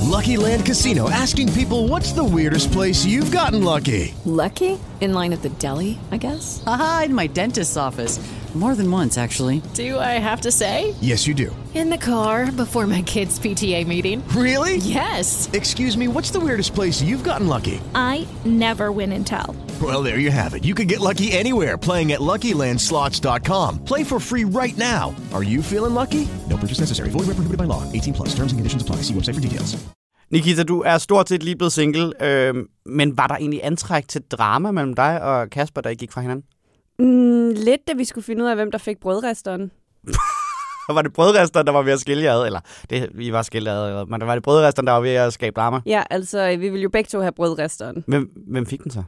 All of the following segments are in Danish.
Lucky Land Casino asking people what's the weirdest place you've gotten lucky? Lucky? In line at the deli, I guess? Aha, in my dentist's office. More than once, actually. Do I have to say? Yes, you do. In the car before my kids' PTA meeting. Really? Yes. Excuse me, what's the weirdest place you've gotten lucky? I never win and tell. Well, there you have it. You can get lucky anywhere playing at LuckyLandSlots.com. Play for free right now. Are you feeling lucky? Purchase necessary. Void where prohibited by law. 18 plus. Terms and conditions apply. See website for details. Nikita, du er stort set lige blevet single, øh, men var der egentlig antræk til drama mellem dig og Kasper, der I gik fra hinanden? Mm, lidt, da vi skulle finde ud af, hvem der fik brødresteren. Og var det brødresteren, der var ved at skille jer ad? Eller, det, vi var skilt ad, men var det brødresteren, der var ved at skabe drama? Ja, altså, vi ville jo begge to have brødresteren. Hvem, hvem fik den så?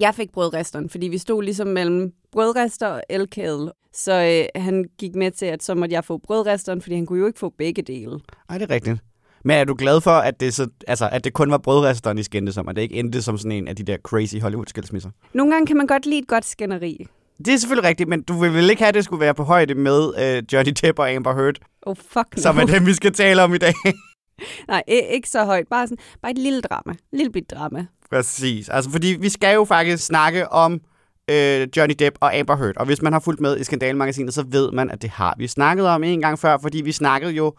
Jeg fik brødresteren, fordi vi stod ligesom mellem brødrester og elkedel. Så øh, han gik med til, at så måtte jeg få brødresteren, fordi han kunne jo ikke få begge dele. Nej, det er rigtigt. Men er du glad for, at det, så, altså, at det kun var brødresteren, I skændte som, at det ikke endte som sådan en af de der crazy Hollywood-skilsmisser? Nogle gange kan man godt lide et godt skænderi. Det er selvfølgelig rigtigt, men du vil vel ikke have, at det skulle være på højde med øh, Johnny Depp og Amber Heard, Oh, fuck no. som er dem, vi skal tale om i dag. Nej, ikke så højt. Bare, sådan, bare et lille drama. Et lille bit drama. Præcis. Altså, fordi vi skal jo faktisk snakke om øh, Johnny Depp og Amber Heard. Og hvis man har fulgt med i Skandalmagasinet, så ved man, at det har vi snakket om en gang før, fordi vi snakkede jo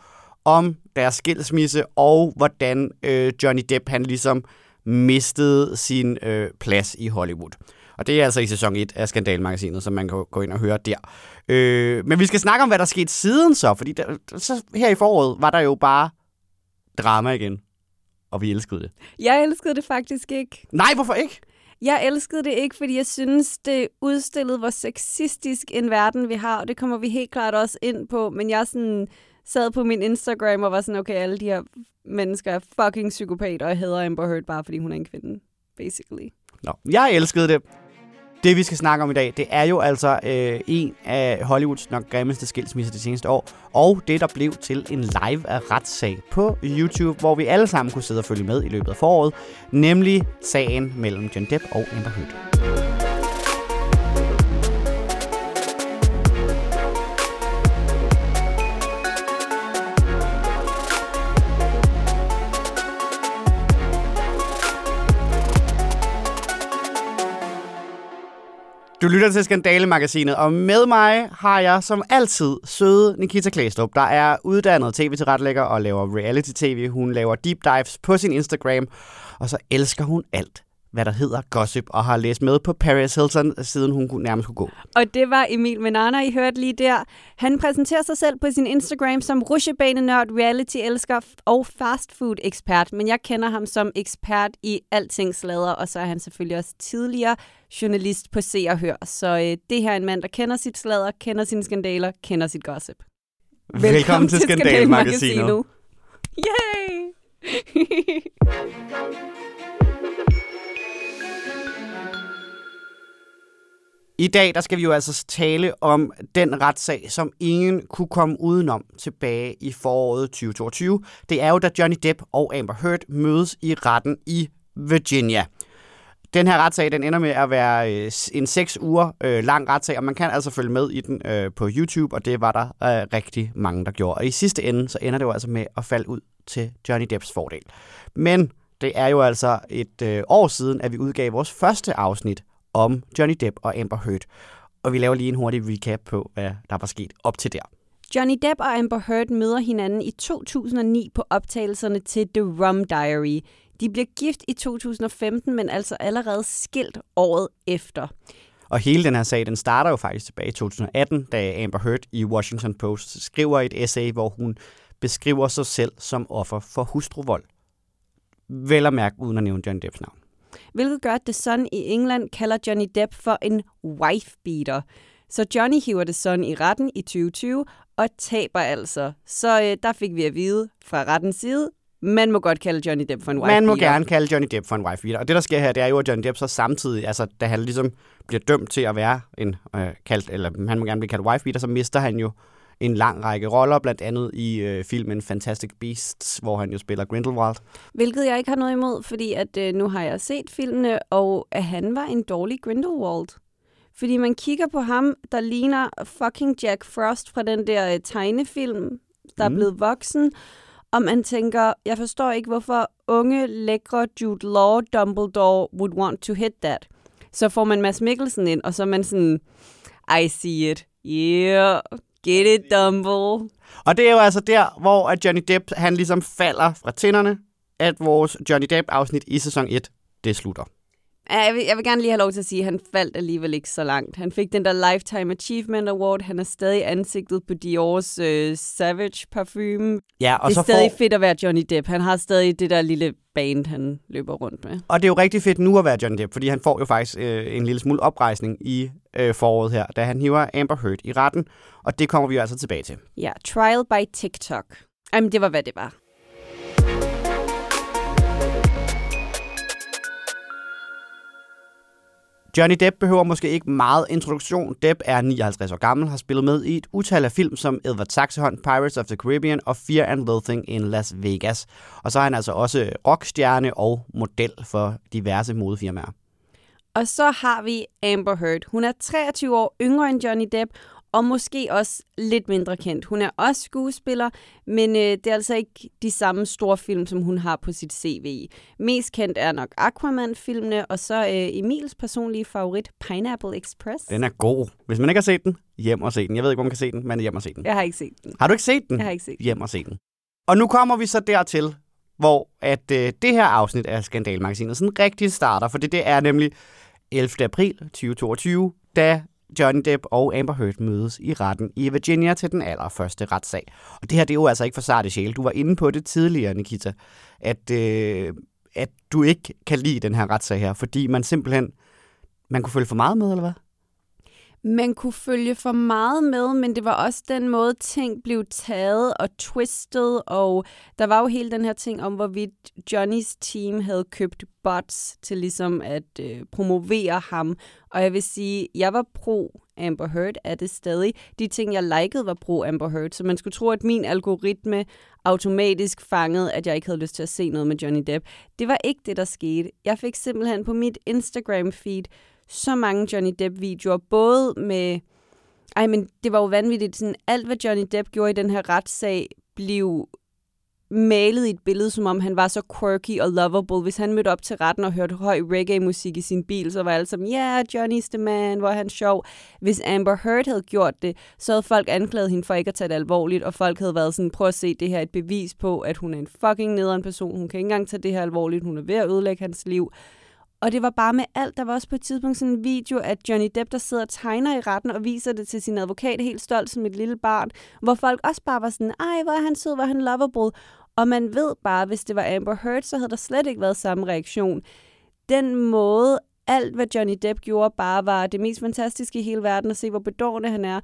om deres skilsmisse, og hvordan øh, Johnny Depp han ligesom mistede sin øh, plads i Hollywood. Og det er altså i sæson 1 af Skandalmagasinet, som man kan gå ind og høre der. Øh, men vi skal snakke om, hvad der skete siden så, fordi der, så her i foråret var der jo bare drama igen. Og vi elskede det. Jeg elskede det faktisk ikke. Nej, hvorfor ikke? Jeg elskede det ikke, fordi jeg synes, det udstillede, hvor sexistisk en verden vi har, og det kommer vi helt klart også ind på. Men jeg sådan sad på min Instagram og var sådan, okay, alle de her mennesker er fucking psykopater, og jeg hader Amber Heard bare, fordi hun er en kvinde, basically. Nå, jeg elskede det. Det, vi skal snakke om i dag, det er jo altså øh, en af Hollywoods nok grimmeste skilsmisser de seneste år. Og det, der blev til en live af retssag på YouTube, hvor vi alle sammen kunne sidde og følge med i løbet af foråret. Nemlig sagen mellem John Depp og Amber Heard. Lytter til Skandale-magasinet, og med mig har jeg som altid søde Nikita Klæstrup, der er uddannet tv-tilrettelægger og laver reality-tv. Hun laver deep dives på sin Instagram, og så elsker hun alt, hvad der hedder gossip, og har læst med på Paris Hilton, siden hun nærmest kunne gå. Og det var Emil Menana, I hørte lige der. Han præsenterer sig selv på sin Instagram som rusjebanenørd, reality-elsker og fastfood-ekspert, men jeg kender ham som ekspert i alting sladder, og så er han selvfølgelig også tidligere journalist på Se og Hør. Så øh, det her er en mand, der kender sit sladder, kender sine skandaler, kender sit gossip. Velkommen, Velkommen til Skandale-magasinet. Yay! I dag der skal vi jo altså tale om den retssag, som ingen kunne komme udenom tilbage i foråret 2022. Det er jo, da Johnny Depp og Amber Heard mødes i retten i Virginia. Den her retssag, den ender med at være øh, en seks uger øh, lang retssag, og man kan altså følge med i den øh, på YouTube, og det var der øh, rigtig mange, der gjorde. Og i sidste ende, så ender det jo altså med at falde ud til Johnny Depps fordel. Men det er jo altså et øh, år siden, at vi udgav vores første afsnit om Johnny Depp og Amber Heard. Og vi laver lige en hurtig recap på, hvad der var sket op til der. Johnny Depp og Amber Heard møder hinanden i 2009 på optagelserne til The Rum Diary. De bliver gift i 2015, men altså allerede skilt året efter. Og hele den her sag, den starter jo faktisk tilbage i 2018, da Amber Heard i Washington Post skriver et essay, hvor hun beskriver sig selv som offer for hustruvold. Vel at mærke, uden at nævne Johnny Depps navn. Hvilket gør, at The Sun i England kalder Johnny Depp for en wife-beater. Så Johnny hiver The Sun i retten i 2020 og taber altså. Så øh, der fik vi at vide fra rettens side, man må godt kalde Johnny Depp for en wife Man må gerne kalde Johnny Depp for en wife beater. Og det, der sker her, det er jo, at Johnny Depp så samtidig, altså da han ligesom bliver dømt til at være en øh, kaldt, eller han må gerne blive kaldt wife beater, så mister han jo en lang række roller, blandt andet i øh, filmen Fantastic Beasts, hvor han jo spiller Grindelwald. Hvilket jeg ikke har noget imod, fordi at øh, nu har jeg set filmene, og at han var en dårlig Grindelwald. Fordi man kigger på ham, der ligner fucking Jack Frost fra den der øh, tegnefilm, der mm. er blevet voksen. Og man tænker, jeg forstår ikke, hvorfor unge, lækre Jude Law Dumbledore would want to hit that. Så får man Mads Mikkelsen ind, og så er man sådan, I see it. Yeah, get it, Dumble. Og det er jo altså der, hvor at Johnny Depp han ligesom falder fra tænderne, at vores Johnny Depp-afsnit i sæson 1, det slutter. Ja, Jeg vil, jeg vil gerne lige have lov til at sige, at han faldt alligevel ikke så langt. Han fik den der Lifetime Achievement Award. Han er stadig ansigtet på Dior's øh, Savage parfume. Ja, og det er så stadig får, fedt at være Johnny Depp. Han har stadig det der lille band, han løber rundt med. og det er jo rigtig fedt nu at være Johnny Depp, fordi han får jo faktisk øh, en lille smule oprejsning i øh, foråret her, da han hiver Amber Heard i retten, og det kommer vi jo altså tilbage til. Ja, Trial by TikTok. Jamen, det var, hvad det var. Johnny Depp behøver måske ikke meget introduktion. Depp er 59 år gammel, har spillet med i et utal af film som Edward Saxehånd, Pirates of the Caribbean og Fear and Loathing in Las Vegas. Og så er han altså også rockstjerne og model for diverse modefirmaer. Og så har vi Amber Heard. Hun er 23 år yngre end Johnny Depp, og måske også lidt mindre kendt. Hun er også skuespiller, men øh, det er altså ikke de samme store film, som hun har på sit CV. Mest kendt er nok Aquaman-filmene, og så øh, Emils personlige favorit, Pineapple Express. Den er god. Hvis man ikke har set den, hjem og se den. Jeg ved ikke, hvor man kan se den, men hjem og se den. Jeg har ikke set den. Har du ikke set den? Jeg har ikke set den. Hjem og se den. Og nu kommer vi så dertil, hvor at øh, det her afsnit af Skandalmagasinet sådan rigtig starter, for det, det er nemlig 11. april 2022, da Johnny Depp og Amber Heard mødes i retten i Virginia til den allerførste retssag. Og det her det er jo altså ikke for sarte sjæl. Du var inde på det tidligere, Nikita, at, øh, at du ikke kan lide den her retssag her, fordi man simpelthen man kunne følge for meget med, eller hvad? Man kunne følge for meget med, men det var også den måde, ting blev taget og twistet, og der var jo hele den her ting om, hvorvidt Johnnys team havde købt bots til ligesom at øh, promovere ham. Og jeg vil sige, jeg var pro Amber Heard, er det stadig. De ting, jeg likede, var pro Amber Heard, så man skulle tro, at min algoritme automatisk fangede, at jeg ikke havde lyst til at se noget med Johnny Depp. Det var ikke det, der skete. Jeg fik simpelthen på mit Instagram-feed så mange Johnny Depp-videoer, både med... Ej, men det var jo vanvittigt. Sådan, alt, hvad Johnny Depp gjorde i den her retssag, blev malet i et billede, som om han var så quirky og lovable. Hvis han mødte op til retten og hørte høj reggae-musik i sin bil, så var alle som, ja, yeah, Johnny's the man, hvor han sjov. Hvis Amber Heard havde gjort det, så havde folk anklaget hende for ikke at tage det alvorligt, og folk havde været sådan, prøv at se, det her et bevis på, at hun er en fucking nederen person. Hun kan ikke engang tage det her alvorligt. Hun er ved at ødelægge hans liv. Og det var bare med alt. Der var også på et tidspunkt sådan en video af Johnny Depp, der sidder og tegner i retten og viser det til sin advokat helt stolt som et lille barn, hvor folk også bare var sådan, ej, hvor er han sød, hvor er han lovable. Og man ved bare, hvis det var Amber Heard, så havde der slet ikke været samme reaktion. Den måde, alt hvad Johnny Depp gjorde, bare var det mest fantastiske i hele verden at se, hvor bedårende han er.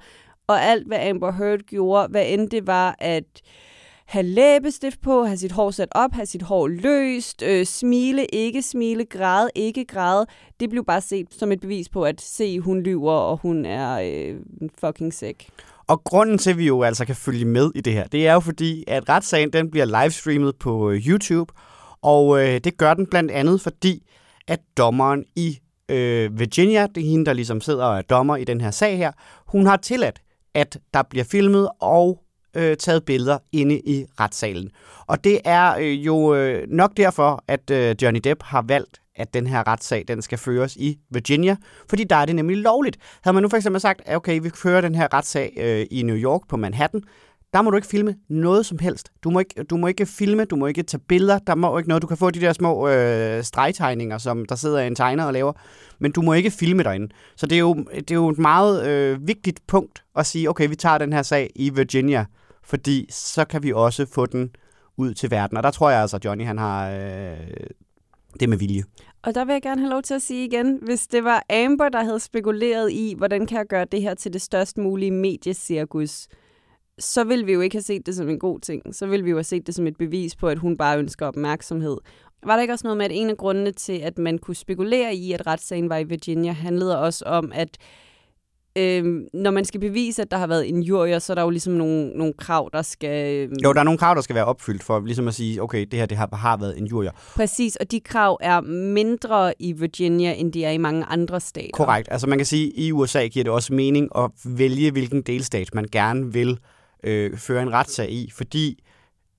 Og alt, hvad Amber Heard gjorde, hvad end det var at have læbestift på, have sit hår sat op, have sit hår løst, øh, smile, ikke smile, græde, ikke græde. Det blev bare set som et bevis på, at se, hun lyver, og hun er øh, fucking sick. Og grunden til, at vi jo altså kan følge med i det her, det er jo fordi, at retssagen den bliver livestreamet på øh, YouTube, og øh, det gør den blandt andet, fordi at dommeren i øh, Virginia, det er hende, der ligesom sidder og er dommer i den her sag her, hun har tilladt, at der bliver filmet og øh, taget billeder inde i retssalen. Og det er øh, jo øh, nok derfor, at øh, Johnny Depp har valgt, at den her retssag den skal føres i Virginia, fordi der er det nemlig lovligt. Havde man nu for eksempel sagt, at okay, vi fører den her retssag øh, i New York på Manhattan, der må du ikke filme noget som helst. Du må ikke, du må ikke filme, du må ikke tage billeder, der må ikke noget. Du kan få de der små øh, stregtegninger, som der sidder en tegner og laver, men du må ikke filme derinde. Så det er jo, det er jo et meget øh, vigtigt punkt at sige, okay, vi tager den her sag i Virginia, fordi så kan vi også få den ud til verden. Og der tror jeg altså, at Johnny han har øh, det med vilje. Og der vil jeg gerne have lov til at sige igen, hvis det var Amber, der havde spekuleret i, hvordan kan jeg gøre det her til det størst mulige mediecirkus, så vil vi jo ikke have set det som en god ting. Så vil vi jo have set det som et bevis på, at hun bare ønsker opmærksomhed. Var der ikke også noget med, at en af grundene til, at man kunne spekulere i, at retssagen var i Virginia, handlede også om, at øh, når man skal bevise, at der har været injurier, så er der jo ligesom nogle, nogle krav, der skal... Øh, Jo, der er nogle krav, der skal være opfyldt for ligesom at sige, okay, det her det har, har været injurier. Præcis, og de krav er mindre i Virginia, end de er i mange andre stater. Korrekt. Altså man kan sige, at i USA giver det også mening at vælge, hvilken delstat man gerne vil øh, føre en retssag i, fordi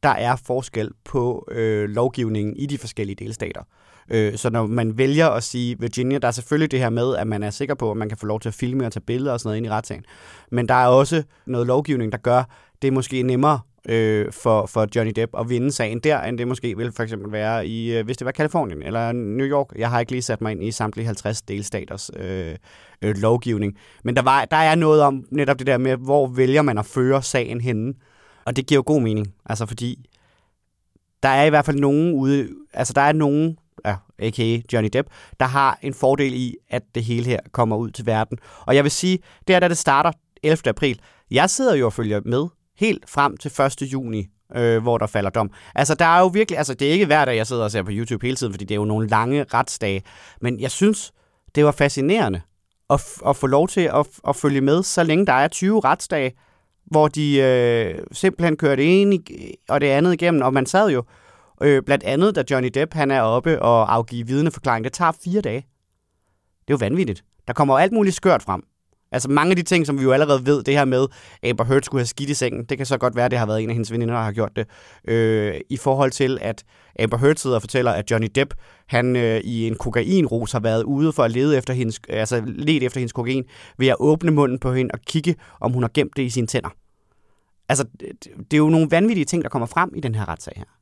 der er forskel på øh, lovgivningen i de forskellige delstater. Øh, så når man vælger at sige Virginia, der er selvfølgelig det her med, at man er sikker på, at man kan få lov til at filme og tage billeder og sådan noget ind i retssagen. Men der er også noget lovgivning, der gør, det er måske nemmere øh, for, for Johnny Depp at vinde sagen der, end det måske ville for eksempel være i, øh, hvis det var Kalifornien eller New York. Jeg har ikke lige sat mig ind i samtlige 50 delstaters øh, øh, lovgivning. Men der, var, der er noget om netop det der med, hvor vælger man at føre sagen henne. Og det giver jo god mening, altså fordi der er i hvert fald nogen ude, altså der er nogen, a.k.a. Johnny Depp, der har en fordel i, at det hele her kommer ud til verden. Og jeg vil sige, det er da det starter 11. april. Jeg sidder jo og følger med helt frem til 1. juni, øh, hvor der falder dom. Altså, der er jo virkelig, altså, det er ikke hver dag, jeg sidder og ser på YouTube hele tiden, fordi det er jo nogle lange retsdage. Men jeg synes, det var fascinerende at, at få lov til at, at følge med, så længe der er 20 retsdage, hvor de øh, simpelthen kører det ene og det andet igennem, og man sad jo øh, blandt andet, da Johnny Depp han er oppe og afgive vidneforklaring, det tager fire dage. Det er jo vanvittigt. Der kommer jo alt muligt skørt frem. Altså mange af de ting, som vi jo allerede ved, det her med, at Amber Heard skulle have skidt i sengen, det kan så godt være, at det har været en af hendes veninder, der har gjort det. Øh, I forhold til, at Amber Heard sidder og fortæller, at Johnny Depp, han øh, i en kokainros har været ude for at lede efter hendes, altså lede efter hendes kokain, ved at åbne munden på hende og kigge, om hun har gemt det i sine tænder. Altså, det, det er jo nogle vanvittige ting, der kommer frem i den her retssag her.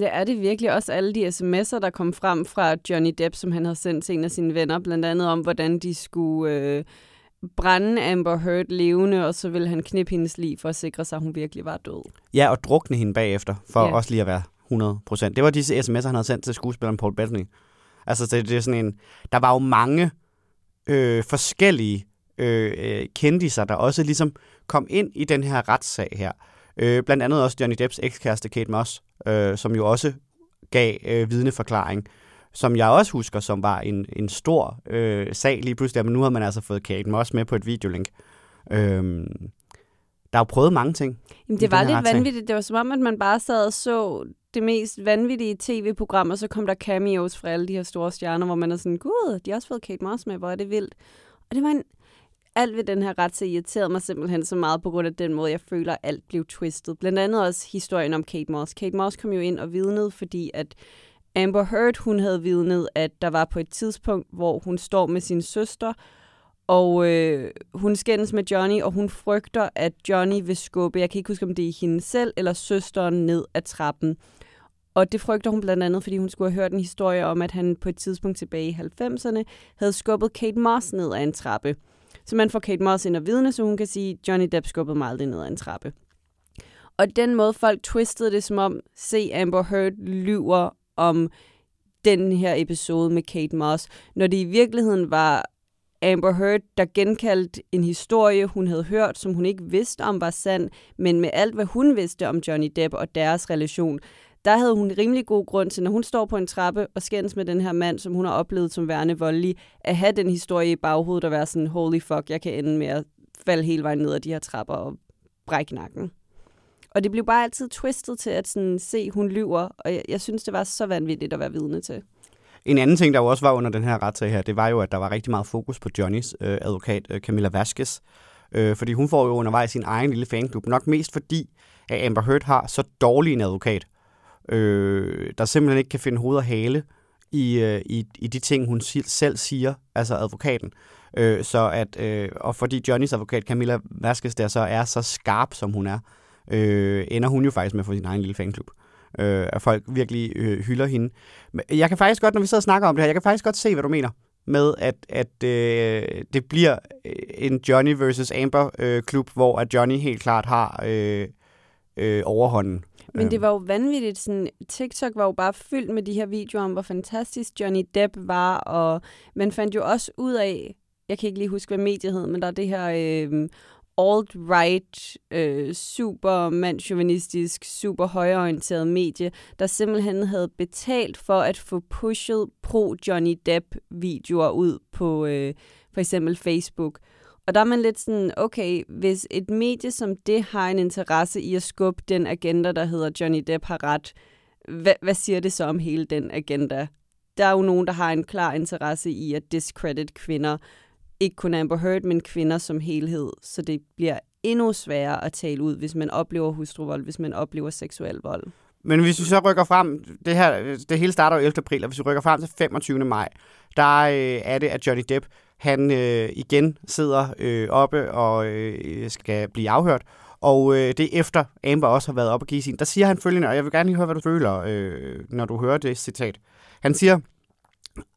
Det er det virkelig også alle de sms'er, der kom frem fra Johnny Depp, som han havde sendt til en af sine venner, blandt andet om, hvordan de skulle øh, brænde Amber Heard levende, og så ville han knippe hendes liv for at sikre sig, at hun virkelig var død. Ja, og drukne hende bagefter, for Ja. også lige at være 100 procent. Det var disse sms'er, han havde sendt til skuespilleren Paul Bettany. Altså, det, det er sådan en... Der var jo mange øh, forskellige øh, øh, kendiser, der også ligesom kom ind i den her retssag her. Øh, blandt andet også Johnny Depps ekskæreste Kate Moss, øh, som jo også gav øh, vidneforklaring, som jeg også husker, som var en, en stor øh, sag lige pludselig, men nu har man altså fået Kate Moss med på et videolink. Øh, der er jo prøvet mange ting. Jamen, det var lidt retssag. vanvittigt. Det var som om, at man bare sad og så det mest vanvittige tv-program, og så kom der cameos fra alle de her store stjerner, hvor man er sådan, gud, de har også fået Kate Moss med, hvor er det vildt. Og det var en... Alt ved den her ret så irriterede mig simpelthen så meget på grund af den måde, jeg føler, at alt blev twistet. Blandt andet også historien om Kate Moss. Kate Moss kom jo ind og vidnede, fordi at Amber Heard, hun havde vidnet, at der var på et tidspunkt, hvor hun står med sin søster, og øh, hun skændes med Johnny, og hun frygter, at Johnny vil skubbe, jeg kan ikke huske, om det er hende selv eller søsteren, ned ad trappen. Og det frygter hun blandt andet, fordi hun skulle have hørt en historie om, at han på et tidspunkt tilbage i 90'erne havde skubbet Kate Moss ned ad en trappe. Så man får Kate Moss ind og vidne, så hun kan sige, Johnny Depp skubbede mig aldrig ned ad en trappe. Og den måde, folk twistede det som om, se Amber Heard lyver om den her episode med Kate Moss, når det i virkeligheden var Amber Heard, der genkaldte en historie, hun havde hørt, som hun ikke vidste om var sand, men med alt, hvad hun vidste om Johnny Depp og deres relation, der havde hun rimelig god grund til, når hun står på en trappe og skændes med den her mand, som hun har oplevet som værende voldelig, at have den historie i baghovedet og være sådan, holy fuck, jeg kan ende med at falde hele vejen ned ad de her trapper og brække nakken. Og det blev bare altid twistet til at sådan, se, hun lyver, og jeg, jeg synes, det var så vanvittigt at være vidne til. En anden ting, der jo også var under den her retssag her, det var jo, at der var rigtig meget fokus på Johnnys øh, advokat, øh, Camilla Vasquez. Øh, fordi hun får jo undervejs sin egen lille fanklub. Nok mest fordi, at Amber Heard har så dårlig en advokat, øh, der simpelthen ikke kan finde hoved og hale i, øh, i, i de ting, hun si- selv siger, altså advokaten. Øh, så at, øh, og fordi Johnnys advokat, Camilla Vasquez, der så er så skarp, som hun er, øh, ender hun jo faktisk med at få sin egen lille fanklub. Øh, at folk virkelig øh, hylder hende. Men Jeg kan faktisk godt, når vi sidder og snakker om det her, jeg kan faktisk godt se, hvad du mener med, at, at øh, det bliver øh, en Johnny versus Amber øh, klub, hvor at Johnny helt klart har øh, øh, overhånden. Men det var jo vanvittigt. Sådan, TikTok var jo bare fyldt med de her videoer om, hvor fantastisk Johnny Depp var, og man fandt jo også ud af, jeg kan ikke lige huske, hvad mediet hed, men der er det her øh, alt-right, øh, super mandsjuvenistisk, super højreorienteret medie, der simpelthen havde betalt for at få pushet pro-Johnny Depp-videoer ud på øh, for eksempel Facebook. Og der er man lidt sådan, okay, hvis et medie som det har en interesse i at skubbe den agenda, der hedder Johnny Depp har ret, hvad, hvad siger det så om hele den agenda? Der er jo nogen, der har en klar interesse i at discredit kvinder, ikke kun Amber Heard, men kvinder som helhed, så det bliver endnu sværere at tale ud, hvis man oplever hustruvold, hvis man oplever seksuel vold. Men hvis vi så rykker frem, det her, det hele starter jo 11. april, og hvis vi rykker frem til 25. maj, der øh, er det, at Johnny Depp, han øh, igen sidder øh, oppe og øh, skal blive afhørt. Og øh, det er efter Amber også har været oppe og give sin. Der siger han følgende, og jeg vil gerne lige høre, hvad du føler, øh, når du hører det citat. Han siger,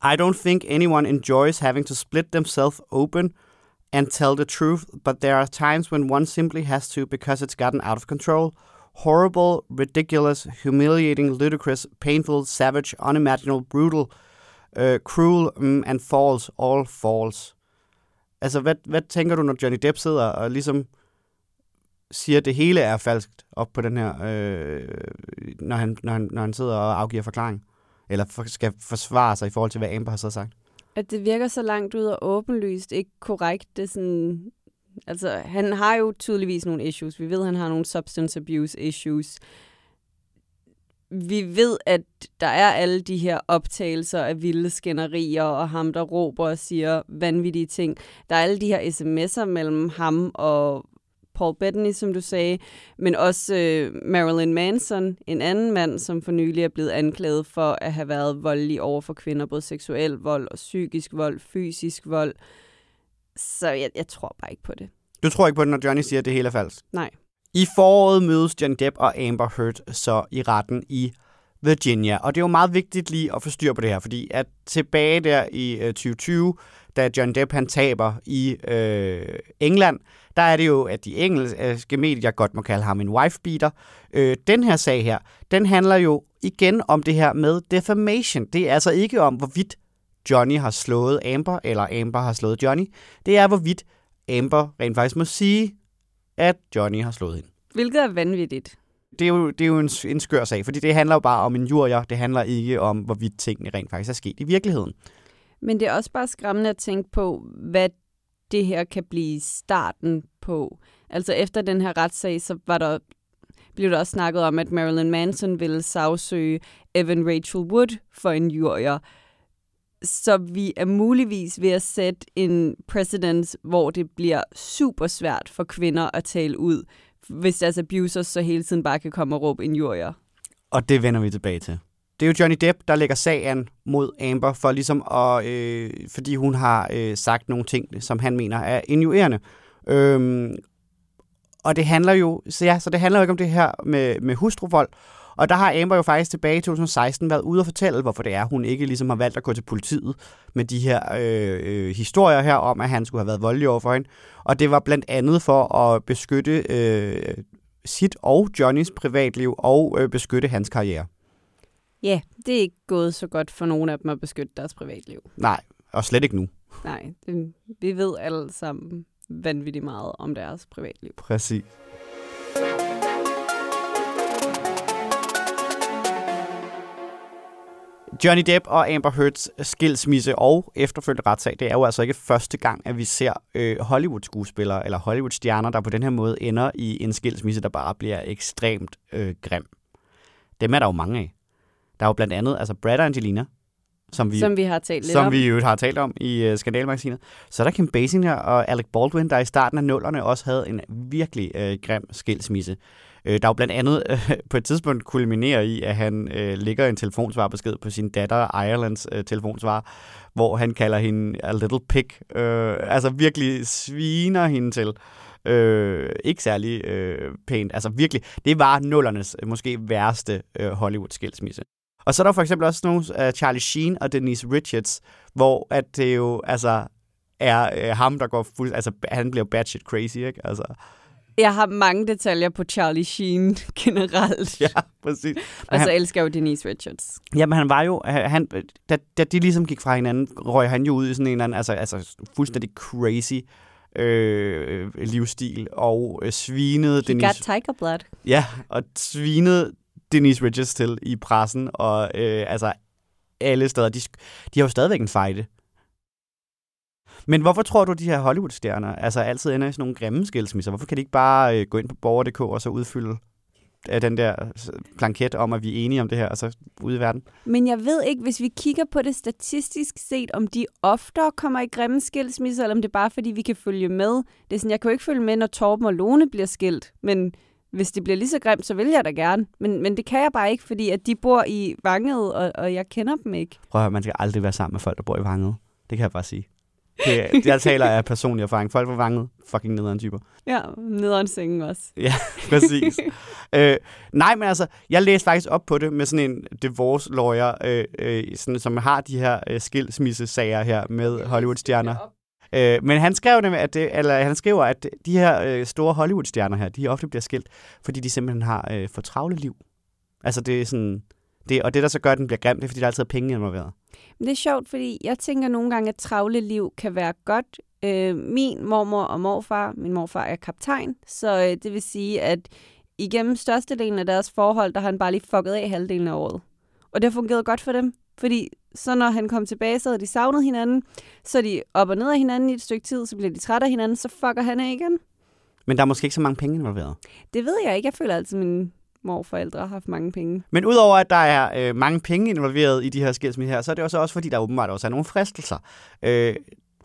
I don't think anyone enjoys having to split themselves open and tell the truth, but there are times when one simply has to because it's gotten out of control. Horrible, ridiculous, humiliating, ludicrous, painful, savage, unimaginable, brutal, uh, cruel mm, and false, all false. Altså, hvad, hvad tænker du, når Johnny Depp sidder og ligesom siger, at det hele er falskt op på den her, øh, når, han, når, han, når han sidder og afgiver forklaring? Eller for, skal forsvare sig i forhold til, hvad Amber har så sagt? At det virker så langt ud og åbenlyst ikke korrekt. Det er sådan, altså, han har jo tydeligvis nogle issues. Vi ved, at han har nogle substance abuse issues. Vi ved, at der er alle de her optagelser af vilde skænderier, og ham, der råber og siger vanvittige ting. Der er alle de her sms'er mellem ham og Paul Bettany, som du sagde, men også øh, Marilyn Manson, en anden mand, som for nylig er blevet anklaget for at have været voldelig over for kvinder, både seksuel vold og psykisk vold, fysisk vold. Så jeg, jeg tror bare ikke på det. Du tror ikke på det, når Johnny siger, at det hele er falsk? Nej. I foråret mødes John Depp og Amber Heard så i retten i Virginia. Og det er jo meget vigtigt lige at få styr på det her, fordi at tilbage der i øh, 2020, da John Depp han taber i øh, England, der er det jo, at de engelske medier godt må kalde ham en wife-beater. Øh, den her sag her, den handler jo igen om det her med defamation. Det er altså ikke om, hvorvidt Johnny har slået Amber, eller Amber har slået Johnny. Det er, hvorvidt Amber rent faktisk må sige, at Johnny har slået hende. Hvilket er vanvittigt. Det er jo, det er jo en, en skør sag, fordi det handler jo bare om en jurier. Det handler ikke om, hvorvidt tingene rent faktisk er sket i virkeligheden. Men det er også bare skræmmende at tænke på, hvad det her kan blive starten på. Altså efter den her retssag, så var der, blev der også snakket om, at Marilyn Manson ville sagsøge Evan Rachel Wood for en jurier. Så vi er muligvis ved at sætte en precedens, hvor det bliver super svært for kvinder at tale ud, hvis deres abusers så hele tiden bare kan komme og råbe en jurier. Og det vender vi tilbage til. Det er jo Johnny Depp, der lægger sagen mod Amber, for ligesom at, øh, fordi hun har øh, sagt nogle ting, som han mener er injurerende. Øhm, og det handler jo, så ja, så det handler jo ikke om det her med, med hustruvold. Og der har Amber jo faktisk tilbage i 2016 været ude og fortælle, hvorfor det er, hun ikke ligesom har valgt at gå til politiet med de her øh, øh, historier her om, at han skulle have været voldelig over for hende. Og det var blandt andet for at beskytte øh, sit og Johnnys privatliv og øh, beskytte hans karriere. Ja, det er ikke gået så godt for nogen af dem at beskytte deres privatliv. Nej, og slet ikke nu. Nej, det, vi ved alle sammen vanvittigt meget om deres privatliv. Præcis. Johnny Depp og Amber Heards skilsmisse og efterfølgende retssag, det er jo altså ikke første gang, at vi ser øh, Hollywood-skuespillere eller Hollywood-stjerner, der på den her måde ender i en skilsmisse, der bare bliver ekstremt øh, grim. Dem er der jo mange af. Der er jo blandt andet altså Brad og Angelina, som vi, Som vi har talt lidt som om. vi jo har talt om i uh, Skandalmagasinet. Så er der Kim Basinger og Alec Baldwin, der i starten af nullerne også havde en virkelig uh, grim skilsmisse. Øh, der er jo blandt andet øh, på et tidspunkt kulminerer i, at han øh, lægger en telefonsvarbesked på sin datter Irelands øh, telefonsvar, hvor han kalder hende a little pig. Øh, altså virkelig sviner hende til. Øh, ikke særlig øh, pænt. Altså virkelig, det var nullernes øh, måske værste øh, Hollywood-skilsmisse. Og så er der for eksempel også nogle af Charlie Sheen og Denise Richards, hvor at det jo altså er øh, ham, der går fuld... Altså, han bliver batshit crazy, ikke? Altså, jeg har mange detaljer på Charlie Sheen generelt. ja, præcis. Og så elsker jeg jo Denise Richards. jamen, han var jo... Han, da, da de ligesom gik fra hinanden, røg han jo ud i sådan en eller anden... Altså, altså fuldstændig crazy øh, livsstil, og øh, svinede He Denise... got tiger blood. Ja, og svinede Denise Richards til i pressen, og øh, altså alle steder. De, de har jo stadigvæk en fejde. Men hvorfor tror du, de her Hollywood-stjerner altså altid ender i sådan nogle grimme skilsmisser? Hvorfor kan de ikke bare øh, gå ind på borger.dk og så udfylde af den der blanket om, at vi er enige om det her, og så ude i verden? Men jeg ved ikke, hvis vi kigger på det statistisk set, om de oftere kommer i grimme skilsmisser, eller om det er bare fordi, vi kan følge med. Det er sådan, jeg kan jo ikke følge med, når Torben og Lone bliver skilt, men hvis det bliver lige så grimt, så vil jeg da gerne. Men, men det kan jeg bare ikke, fordi at de bor i Vanget, og, og jeg kender dem ikke. Prøv at høre, man skal aldrig være sammen med folk, der bor i Vanget. Det kan jeg bare sige. Det, jeg taler af personlig erfaring. Folk på Vanget, fucking nederen typer. Ja, nederen sengen også. Ja, præcis. øh, nej, men altså, jeg læste faktisk op på det med sådan en divorce lawyer, øh, øh, sådan, som har de her øh, skilsmissesager her med Hollywood-stjerner. Øh, men han skrev det, at det, eller han skriver, at de her øh, store Hollywood-stjerner her, de ofte bliver skilt, fordi de simpelthen har øh, for travle liv. Altså det er sådan, det, og det der så gør, at den bliver grim, det er, fordi der altid er penge involveret. Men det er sjovt, fordi jeg tænker nogle gange, at travle liv kan være godt. Øh, min mormor og morfar, min morfar er kaptajn, så øh, det vil sige, at igennem størstedelen af deres forhold, der har han bare lige fucket af halvdelen af året. Og det har fungeret godt for dem, fordi så når han kom tilbage, så havde de savnet hinanden, så de op og ned af hinanden i et stykke tid, så bliver de trætte af hinanden, så fucker han af igen. Men der er måske ikke så mange penge involveret. Det ved jeg ikke. Jeg føler altid, at mine morforældre har haft mange penge. Men udover at der er øh, mange penge involveret i de her skilsmisser her, så er det også, også fordi, der åbenbart også er nogle fristelser. Øh,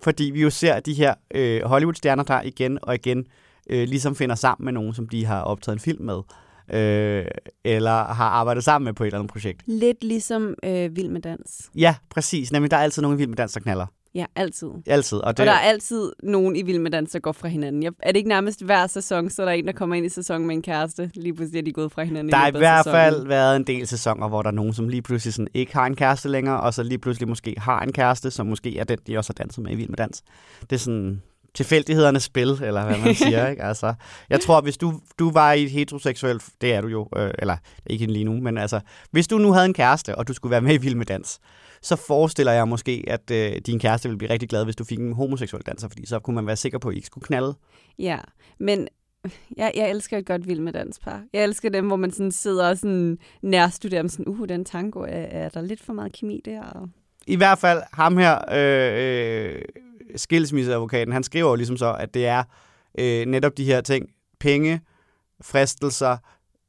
fordi vi jo ser de her øh, Hollywood-stjerner, der igen og igen øh, ligesom finder sammen med nogen, som de har optaget en film med. Øh, eller har arbejdet sammen med på et eller andet projekt. Lidt ligesom øh, Vild med Dans. Ja, præcis. Nemlig, der er altid nogen i Vild med Dans, der knaller. Ja, altid. Altid. Og, det, Og der er altid nogen i Vild med Dans, der går fra hinanden. Jeg, er det ikke nærmest hver sæson, så er der en, der kommer ind i sæsonen med en kæreste? Lige pludselig er de gået fra hinanden. der har i af hvert sæsonen. fald været en del sæsoner, hvor der er nogen, som lige pludselig sådan ikke har en kæreste længere, og så lige pludselig måske har en kæreste, som måske er den, de også har danset med i Vild med Dans. Det er sådan tilfældighedernes spil, eller hvad man siger. ikke? Altså, jeg tror, hvis du, du var i et heteroseksuelt, det er du jo, øh, eller ikke lige nu, men altså, hvis du nu havde en kæreste, og du skulle være med i Vild med Dans, så forestiller jeg måske, at øh, din kæreste ville blive rigtig glad, hvis du fik en homoseksuel danser, fordi så kunne man være sikker på, at I ikke skulle knalde. Ja, men jeg, jeg elsker et godt Vild med Danspar. Jeg elsker dem, hvor man sådan sidder og sådan nærstuderer dem sådan, uh, den tango, er, er der lidt for meget kemi der? Og... I hvert fald ham her, øh, øh, skilsmisseadvokaten, han skriver jo ligesom så, at det er øh, netop de her ting, penge, fristelser,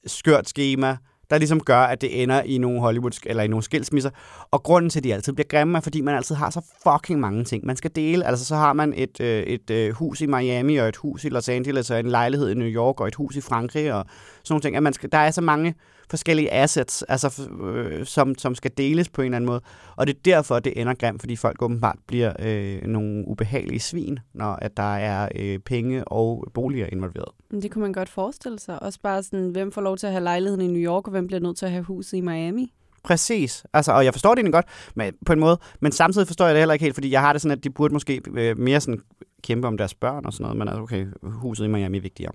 skørt schema, der ligesom gør, at det ender i nogle Hollywood eller i nogle skilsmisser. Og grunden til, at de altid bliver grimme, er, fordi man altid har så fucking mange ting, man skal dele. Altså, så har man et, øh, et øh, hus i Miami, og et hus i Los Angeles, og en lejlighed i New York, og et hus i Frankrig, og sådan nogle ting. At man skal, der er så mange forskellige assets, altså, øh, som, som skal deles på en eller anden måde. Og det er derfor, det ender grimt, fordi folk åbenbart bliver øh, nogle ubehagelige svin, når at der er øh, penge og boliger involveret. Det kunne man godt forestille sig. Også bare sådan, hvem får lov til at have lejligheden i New York, og hvem bliver nødt til at have huset i Miami? Præcis. Altså, og jeg forstår det egentlig godt men, på en måde, men samtidig forstår jeg det heller ikke helt, fordi jeg har det sådan, at de burde måske øh, mere sådan kæmpe om deres børn og sådan noget, men altså, okay, huset i Miami er vigtigere.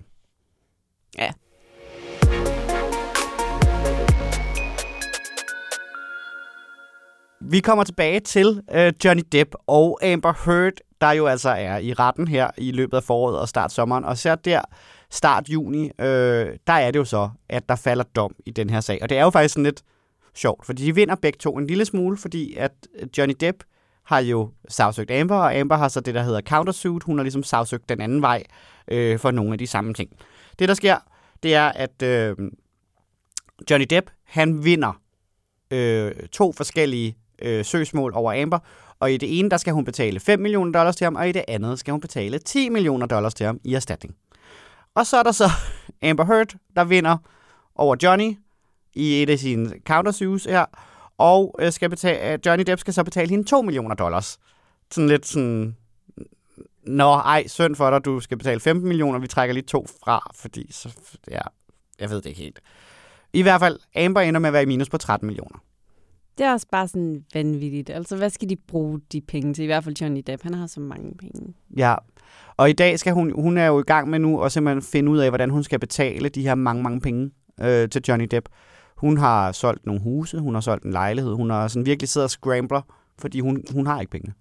Ja. Vi kommer tilbage til øh, Johnny Depp og Amber Heard, der jo altså er i retten her i løbet af foråret og start sommeren. Og så der start juni, øh, der er det jo så, at der falder dom i den her sag. Og det er jo faktisk sådan lidt sjovt, fordi de vinder begge to en lille smule, fordi at øh, Johnny Depp har jo sagsøgt Amber, og Amber har så det, der hedder countersuit. Hun har ligesom sagsøgt den anden vej øh, for nogle af de samme ting. Det, der sker, det er, at øh, Johnny Depp, han vinder øh, to forskellige øh, søgsmål over Amber, og i det ene, der skal hun betale 5 millioner dollars til ham, og i det andet skal hun betale 10 millioner dollars til ham i erstatning. Og så er der så Amber Heard, der vinder over Johnny i et af sine countersuits her, og øh, skal betale, Johnny Depp skal så betale hende 2 millioner dollars. Sådan lidt sådan, Nå, ej, synd for dig, du skal betale 15 millioner, vi trækker lige to fra, fordi så, ja, jeg ved det ikke helt. I hvert fald, Amber ender med at være i minus på 13 millioner. Det er også bare sådan vanvittigt. Altså, hvad skal de bruge de penge til? I hvert fald Johnny Depp, han har så mange penge. Ja, og i dag skal hun, hun er jo i gang med nu at simpelthen finde ud af, hvordan hun skal betale de her mange, mange penge øh, til Johnny Depp. Hun har solgt nogle huse, hun har solgt en lejlighed, hun har sådan virkelig siddet og scrambler, fordi hun, hun har ikke penge.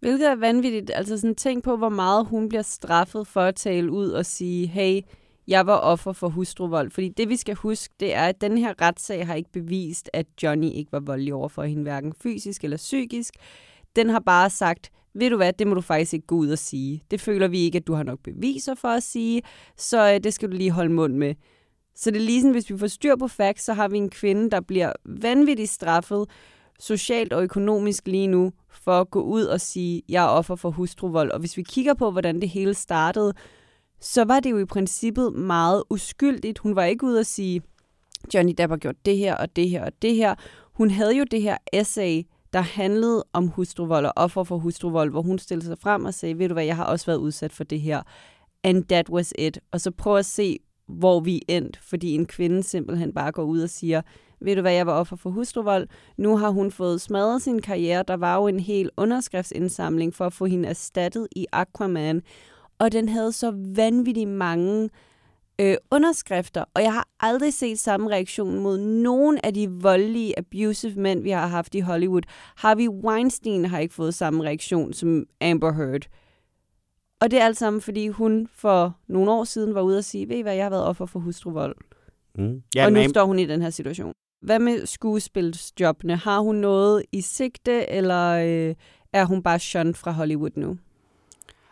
Hvilket er vanvittigt. Altså sådan tænk på, hvor meget hun bliver straffet for at tale ud og sige, hey, jeg var offer for hustruvold. Fordi det, vi skal huske, det er, at den her retssag har ikke bevist, at Johnny ikke var voldelig over for hende, hverken fysisk eller psykisk. Den har bare sagt, ved du hvad, det må du faktisk ikke gå ud og sige. Det føler vi ikke, at du har nok beviser for at sige, så øh, det skal du lige holde mund med. Så det er lige sådan, hvis vi får styr på facts, så har vi en kvinde, der bliver vanvittigt straffet, socialt og økonomisk lige nu, for at gå ud og sige, jeg er offer for hustruvold. Og hvis vi kigger på, hvordan det hele startede, så var det jo i princippet meget uskyldigt. Hun var ikke ude at sige, Johnny Depp har gjort det her og det her og det her. Hun havde jo det her essay, der handlede om hustruvold og offer for hustruvold, hvor hun stillede sig frem og sagde, ved du hvad, jeg har også været udsat for det her. And that was it. Og så prøv at se, hvor vi endte, fordi en kvinde simpelthen bare går ud og siger, ved du hvad, jeg var offer for hustruvold. Nu har hun fået smadret sin karriere. Der var jo en hel underskriftsindsamling for at få hende erstattet i Aquaman. Og den havde så vanvittigt mange øh, underskrifter, og jeg har aldrig set samme reaktion mod nogen af de voldelige, abusive mænd, vi har haft i Hollywood. Harvey Weinstein har ikke fået samme reaktion som Amber Heard. Og det er alt sammen, fordi hun for nogle år siden var ude og sige, ved I hvad, jeg har været offer for hustruvold. Mm. Ja, og nu står hun i den her situation. Hvad med skuespilsjobbene? Har hun noget i sigte, eller øh, er hun bare shunned fra Hollywood nu?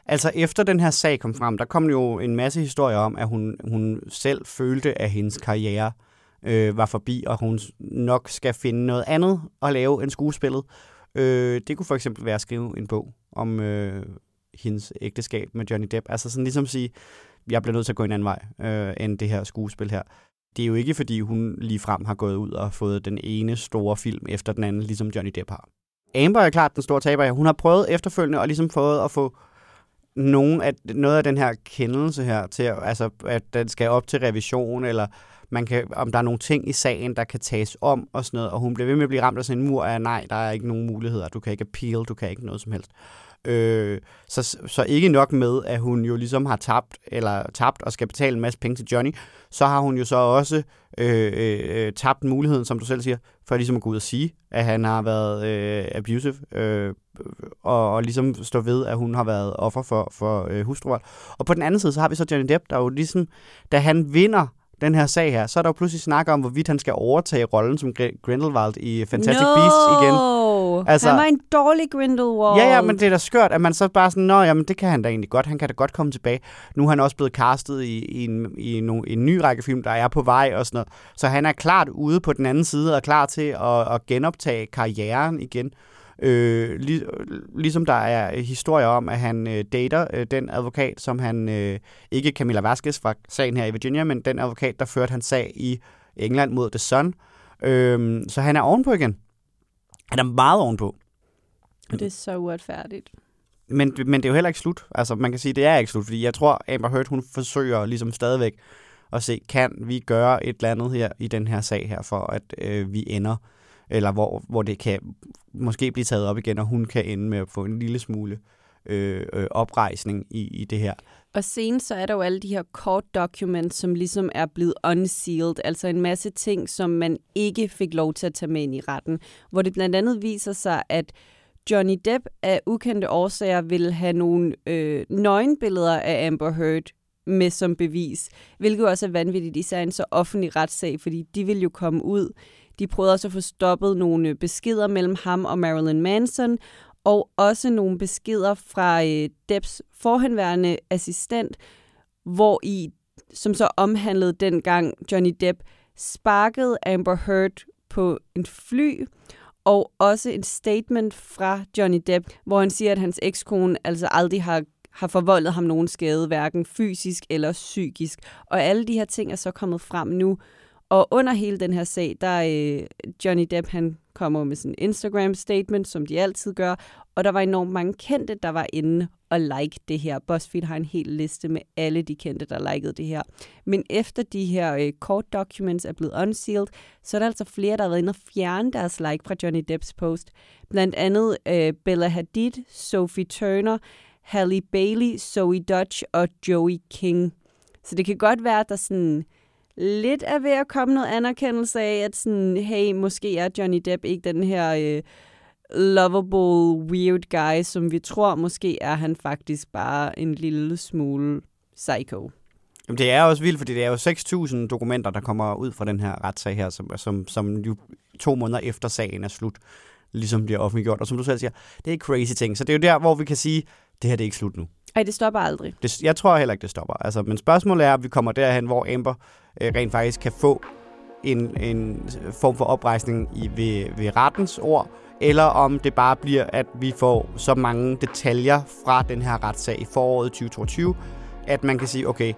Altså efter den her sag kom frem, der kom jo en masse historier om, at hun, hun selv følte, at hendes karriere øh, var forbi, og hun nok skal finde noget andet at lave end skuespillet. Øh, det kunne for eksempel være at skrive en bog om øh, hendes ægteskab med Johnny Depp. Altså sådan ligesom sige, jeg bliver nødt til at gå en anden vej øh, end det her skuespil her. Det er jo ikke, fordi hun lige frem har gået ud og fået den ene store film efter den anden, ligesom Johnny Depp har. Amber er klart den store taber. Hun har prøvet efterfølgende og ligesom fået at få nogen af, noget af den her kendelse her til, altså, at den skal op til revision, eller man kan, om der er nogle ting i sagen, der kan tages om og sådan noget, og hun bliver ved med at blive ramt af sådan en mur af, nej, der er ikke nogen muligheder, du kan ikke appeal, du kan ikke noget som helst. Øh, så, så ikke nok med, at hun jo ligesom har tabt, eller tabt og skal betale en masse penge til Johnny, så har hun jo så også øh, øh, tabt muligheden, som du selv siger, for ligesom at gå ud og sige, at han har været øh, abusive, øh, og, og ligesom stå ved, at hun har været offer for, for øh, hustruvold. Og på den anden side, så har vi så Johnny Depp, der jo ligesom, da han vinder den her sag her, så er der jo pludselig snak om, hvorvidt han skal overtage rollen som Grindelwald i Fantastic no! Beasts igen. Altså, han var en dårlig Grindelwald. Ja, ja, men det er da skørt, at man så bare sådan, nå, jamen det kan han da egentlig godt, han kan da godt komme tilbage. Nu er han også blevet castet i, i, en, i en, en ny række film, der er på vej og sådan noget. Så han er klart ude på den anden side og klar til at, at genoptage karrieren igen. Øh, lig, ligesom der er historier om, at han øh, dater øh, den advokat, som han, øh, ikke Camilla Vasquez fra sagen her i Virginia, men den advokat, der førte hans sag i England mod The Sun. Øh, så han er ovenpå igen. Han er meget ovenpå. Det er så uretfærdigt. Men, men det er jo heller ikke slut. Altså, man kan sige, det er ikke slut, fordi jeg tror, Amber Heard, hun forsøger ligesom stadigvæk at se, kan vi gøre et eller andet her i den her sag her, for at øh, vi ender, eller hvor, hvor det kan måske blive taget op igen, og hun kan ende med at få en lille smule øh, øh, oprejsning i, i det her. Og senest så er der jo alle de her court documents, som ligesom er blevet unsealed, altså en masse ting, som man ikke fik lov til at tage med ind i retten, hvor det blandt andet viser sig, at Johnny Depp af ukendte årsager vil have nogle øh, nøgenbilleder af Amber Heard med som bevis, hvilket også er vanvittigt, især en så offentlig retssag, fordi de vil jo komme ud. De prøvede også at få stoppet nogle øh, beskeder mellem ham og Marilyn Manson, og også nogle beskeder fra øh, Depps forhenværende assistent, hvor i, som så omhandlede dengang Johnny Depp sparkede Amber Heard på en fly, og også en statement fra Johnny Depp, hvor han siger, at hans ekskone altså aldrig har har forvoldet ham nogen skade, hverken fysisk eller psykisk. Og alle de her ting er så kommet frem nu. Og under hele den her sag, der er øh, Johnny Depp, han kommer med sådan en Instagram-statement, som de altid gør, og der var enormt mange kendte, der var inde og like det her. BuzzFeed har en hel liste med alle de kendte, der likede det her. Men efter de her øh, court documents er blevet unsealed, så er der altså flere, der har været inde og fjerne deres like fra Johnny Depps post. Blandt andet øh, Bella Hadid, Sophie Turner, Halle Bailey, Zoe Dutch og Joey King. Så det kan godt være, at der sådan lidt er ved at komme noget anerkendelse af, at sådan, hey, måske er Johnny Depp ikke den her øh, lovable, weird guy, som vi tror måske er han faktisk bare en lille smule psycho. Jamen, det er også vildt, fordi det er jo 6.000 dokumenter, der kommer ud fra den her retssag her, som, som, som jo to måneder efter sagen er slut, ligesom bliver offentliggjort. Og som du selv siger, det er crazy ting. Så det er jo der, hvor vi kan sige, det her det er ikke slut nu. Ej, det stopper aldrig. Det, jeg tror heller ikke, det stopper. Altså, men spørgsmålet er, at vi kommer derhen, hvor Amber øh, rent faktisk kan få en, en form for oprejsning i, ved, ved rettens ord, eller om det bare bliver, at vi får så mange detaljer fra den her retssag i foråret 2022, at man kan sige, okay,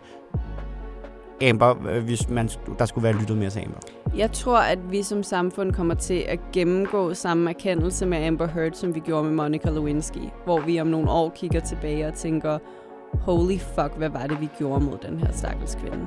Amber, øh, hvis man, der skulle være lyttet mere til Amber. Jeg tror, at vi som samfund kommer til at gennemgå samme erkendelse med Amber Heard, som vi gjorde med Monica Lewinsky, hvor vi om nogle år kigger tilbage og tænker, holy fuck, hvad var det, vi gjorde mod den her stakkels kvinde?